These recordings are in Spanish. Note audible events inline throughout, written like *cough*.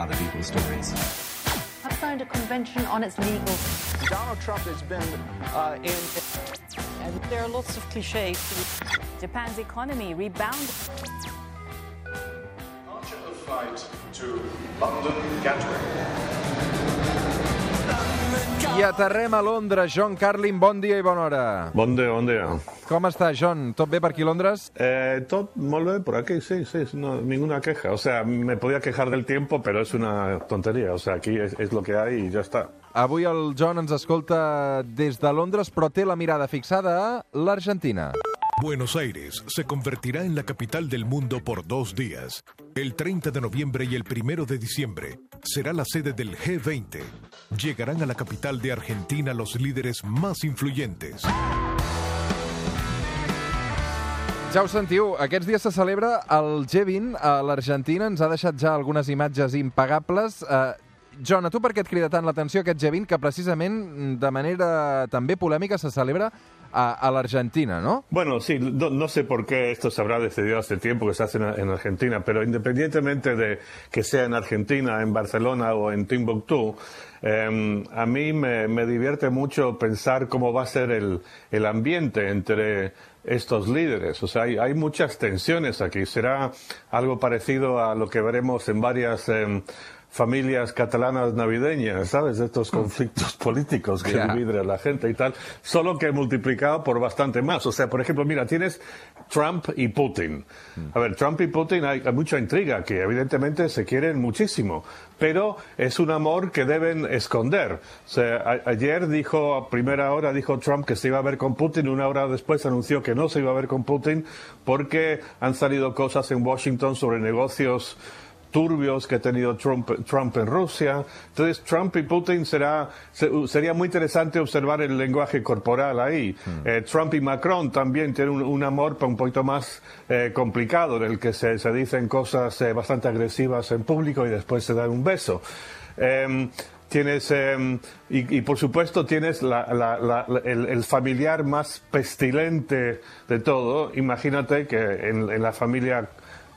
other people's stories. I've signed a convention on its legal. Donald Trump has been uh, in. And there are lots of cliches. Japan's economy rebounded. Departure of flight to London Gatwick. I aterrem a Londres. John Carlin, bon dia i bona hora. Bon dia, bon dia. Com està, John? Tot bé per aquí a Londres? Eh, tot molt bé por aquí, sí, sí, no, ninguna queja. O sea, me podía quejar del tiempo, pero es una tontería. O sea, aquí es, es lo que hay y ya está. Avui el John ens escolta des de Londres, però té la mirada fixada a l'Argentina. Buenos Aires se convertirá en la capital del mundo por dos días. El 30 de noviembre y el 1 de diciembre será la sede del G20. Llegarán a la capital de Argentina los líderes más influyentes. Ja ho sentiu, aquests dies se celebra el G20 a l'Argentina. Ens ha deixat ja algunes imatges impagables. Eh, John, a tu per què et crida tant l'atenció aquest G20 que precisament de manera també polèmica se celebra a, la Argentina, ¿no? Bueno, sí, no, no, sé por qué esto se habrá decidido hace tiempo que se hace en, en, Argentina, pero independientemente de que sea en Argentina, en Barcelona o en Timbuktu, eh, a mí me, divierte mucho pensar cómo va a ser el, ambiente entre estos líderes. O sea, hay, muchas tensiones aquí. Será algo parecido a lo que veremos en varias... Eh, familias catalanas navideñas, ¿sabes? Estos conflictos *laughs* políticos que yeah. vive la gente y tal, solo que multiplicado por bastante más. O sea, por ejemplo, mira, tienes Trump y Putin. A ver, Trump y Putin hay, hay mucha intriga, que evidentemente se quieren muchísimo, pero es un amor que deben esconder. O sea, a, ayer dijo, a primera hora dijo Trump que se iba a ver con Putin, una hora después anunció que no se iba a ver con Putin porque han salido cosas en Washington sobre negocios turbios que ha tenido Trump, Trump en Rusia. Entonces, Trump y Putin será, sería muy interesante observar el lenguaje corporal ahí. Mm. Eh, Trump y Macron también tienen un, un amor un poquito más eh, complicado, en el que se, se dicen cosas eh, bastante agresivas en público y después se dan un beso. tienes, eh, y, y, por supuesto tienes la, la, la, el, el, familiar más pestilente de todo. Imagínate que en, en la familia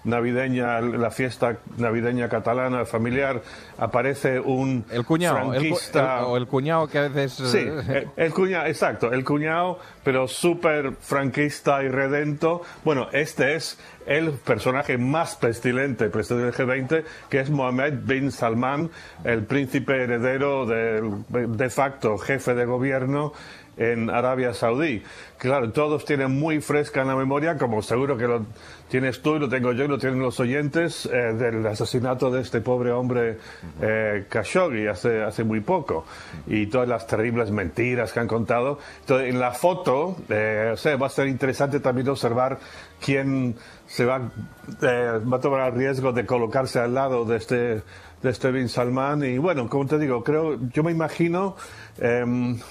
navideña, la fiesta navideña catalana familiar, aparece un el cuñado, franquista... El, el, o el cuñado que a veces... Sí, el, el cuñado, exacto, el cuñado, pero súper franquista y redento. Bueno, este es el personaje más pestilente presidente del G20, que es Mohammed bin Salman, el príncipe heredero del de facto jefe de gobierno en Arabia Saudí. Claro, todos tienen muy fresca en la memoria, como seguro que lo tienes tú y lo tengo yo y lo tienen los oyentes, eh, del asesinato de este pobre hombre eh, Khashoggi hace, hace muy poco y todas las terribles mentiras que han contado. Entonces, en la foto, eh, o sea, va a ser interesante también observar quién se va, eh, va a tomar el riesgo de colocarse al lado de este de este Bin Salman y bueno, como te digo, creo, yo me imagino eh,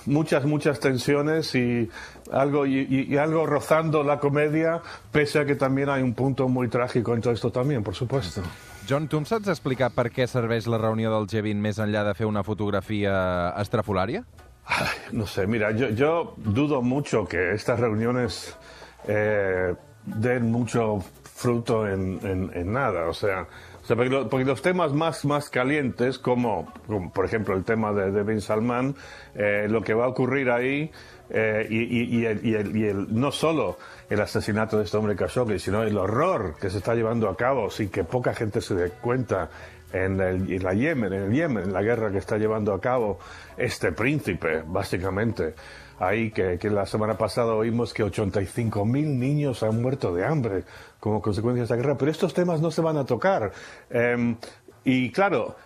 muchas, muchas tensiones y algo, y, y, algo rozando la comedia, pese a que también hay un punto muy trágico en todo esto también, por supuesto. John, tu em saps explicar per què serveix la reunió del G20 més enllà de fer una fotografia estrafolària? Ay, no sé, mira, yo, yo dudo mucho que estas reuniones eh, den mucho fruto en, en, en nada, o sea, porque, lo, porque, los temas más, más calientes, como, por ejemplo el tema de, de Bin Salman, eh, lo que va a ocurrir ahí, eh, y, el, y, el, no solo el asesinato de este hombre Khashoggi, sino el horror que se está llevando a cabo sin que poca gente se dé cuenta en, el, en la Yemen, en el Yemen, en la guerra que está llevando a cabo este príncipe, básicamente ahí que, la semana pasada oímos que 85 mil niños han muerto de hambre como consecuencia de esta guerra, pero estos temas no se van a tocar. Eh, y claro,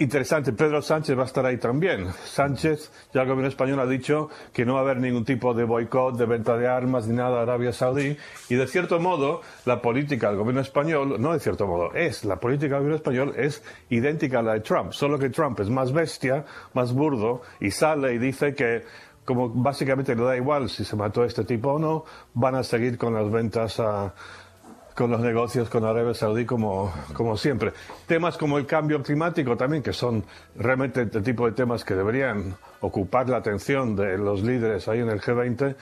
interesante, Pedro Sánchez va a estar ahí también. Sánchez, ya el gobierno español ha dicho que no va a haber ningún tipo de boicot, de venta de armas ni nada a Arabia Saudí. Y de cierto modo, la política del gobierno español, no de cierto modo, es, la política del gobierno español es idéntica a la de Trump, solo que Trump es más bestia, más burdo, y sale y dice que como básicamente le da igual si se mató a este tipo o no, van a seguir con las ventas a, con los negocios con Arabia Saudí como, como siempre. Temas como el cambio climático también, que son realmente el tipo de temas que deberían ocupar la atención de los líderes ahí en el G20,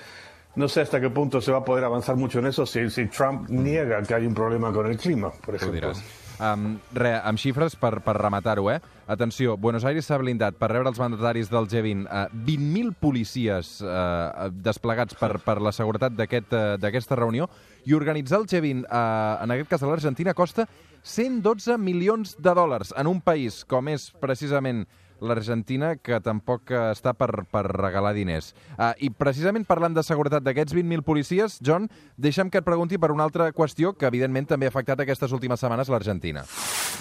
no sé hasta qué punto se va a poder avanzar mucho en eso si, si Trump niega que hay un problema con el clima, por ejemplo. Um, re, amb xifres per, per rematar-ho, eh? Atenció, Buenos Aires s'ha blindat per rebre els mandataris del G20 uh, 20.000 policies uh, desplegats per, per la seguretat uh, d'aquesta reunió i organitzar el G20, uh, en aquest cas a l'Argentina, costa 112 milions de dòlars en un país com és precisament l'Argentina, que tampoc eh, està per, per regalar diners. Uh, I precisament parlant de seguretat d'aquests 20.000 policies, John, deixa'm que et pregunti per una altra qüestió que evidentment també ha afectat aquestes últimes setmanes l'Argentina.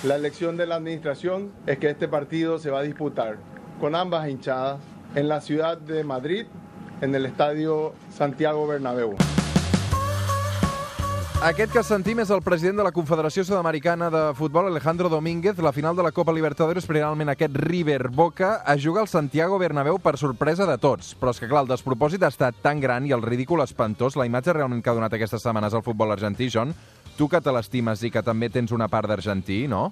La elección de la administración es que este partido se va a disputar con ambas hinchadas en la ciudad de Madrid, en el estadio Santiago Bernabéu. Aquest que sentim és el president de la Confederació Sudamericana de Futbol, Alejandro Domínguez. La final de la Copa Libertadores, finalment aquest River Boca, a jugar al Santiago Bernabéu per sorpresa de tots. Però és que, clar, el despropòsit ha estat tan gran i el ridícul espantós, la imatge realment que ha donat aquestes setmanes al futbol argentí, John, tu que te l'estimes i que també tens una part d'argentí, no?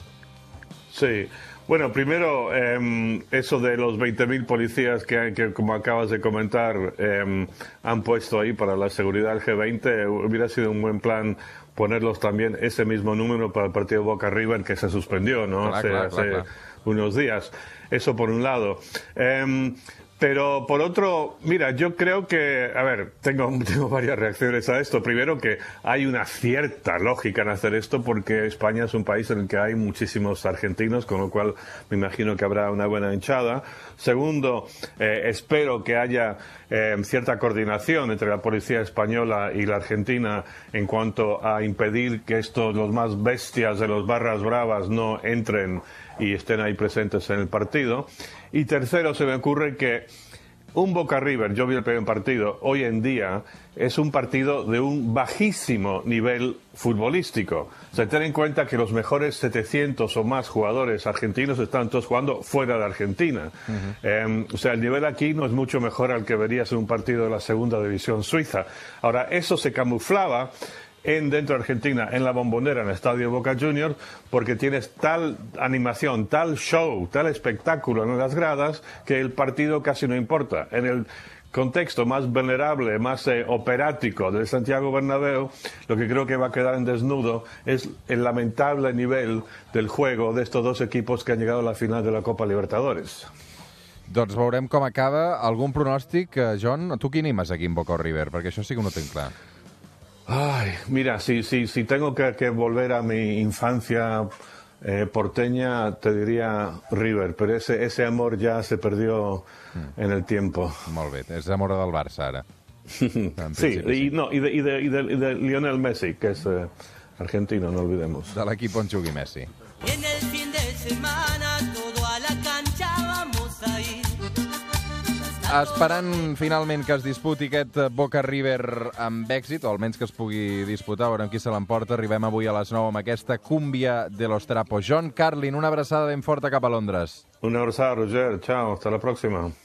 Sí. Bueno, primero, eh, eso de los 20.000 policías que, que, como acabas de comentar, eh, han puesto ahí para la seguridad del G20, hubiera sido un buen plan ponerlos también ese mismo número para el partido Boca River que se suspendió, ¿no? Claro, hace claro, hace claro, unos días. Eso por un lado. Eh, pero por otro, mira, yo creo que, a ver, *laughs* tengo, varias reacciones a esto. Primero que hay una cierta lógica en hacer esto porque España es un país en el que hay muchísimos argentinos, con lo cual me imagino que habrá una buena hinchada. Segundo, eh, espero que haya eh, cierta coordinación entre la policía española y la argentina en cuanto a impedir que estos, los más bestias de los barras bravas, no entren y estén ahí presentes en el partido. Y tercero, se me ocurre que un Boca River, yo vi el primer partido, hoy en día es un partido de un bajísimo nivel futbolístico. O sea, ten en cuenta que los mejores 700 o más jugadores argentinos están todos jugando fuera de Argentina. Eh, o sea, el nivel aquí no es mucho mejor al que verías en un partido de la segunda división suiza. Ahora, eso se camuflaba en dentro de Argentina, en la bombonera, en el estadio Boca Juniors, porque tienes tal animación, tal show, tal espectáculo en las gradas, que el partido casi no importa. En el contexto más venerable, más eh, operático del Santiago Bernabéu, lo que creo que va a quedar en desnudo es el lamentable nivel del juego de estos dos equipos que han llegado a la final de la Copa Libertadores. Doncs veurem com acaba. Algun pronòstic, eh, John? Tu qui animes aquí en Boca River? Perquè això sí que no ho tinc clar. Ay, mira, si, si, si tengo que, que volver a mi infancia eh, porteña, te diría River, pero ese, ese amor ya se perdió en el tiempo. Molt bé, és amor del Barça, ara. *laughs* Sí, y, no, y, de, y, de, y, de, Lionel Messi, que es eh, argentino, no olvidemos. De l'equip on jugui Messi. En el fin de semana Esperant finalment que es disputi aquest eh, Boca River amb èxit, o almenys que es pugui disputar, veurem qui se l'emporta. Arribem avui a les 9 amb aquesta cúmbia de los trapos. John Carlin, una abraçada ben forta cap a Londres. Un abrazo, Roger. Chao, hasta la próxima.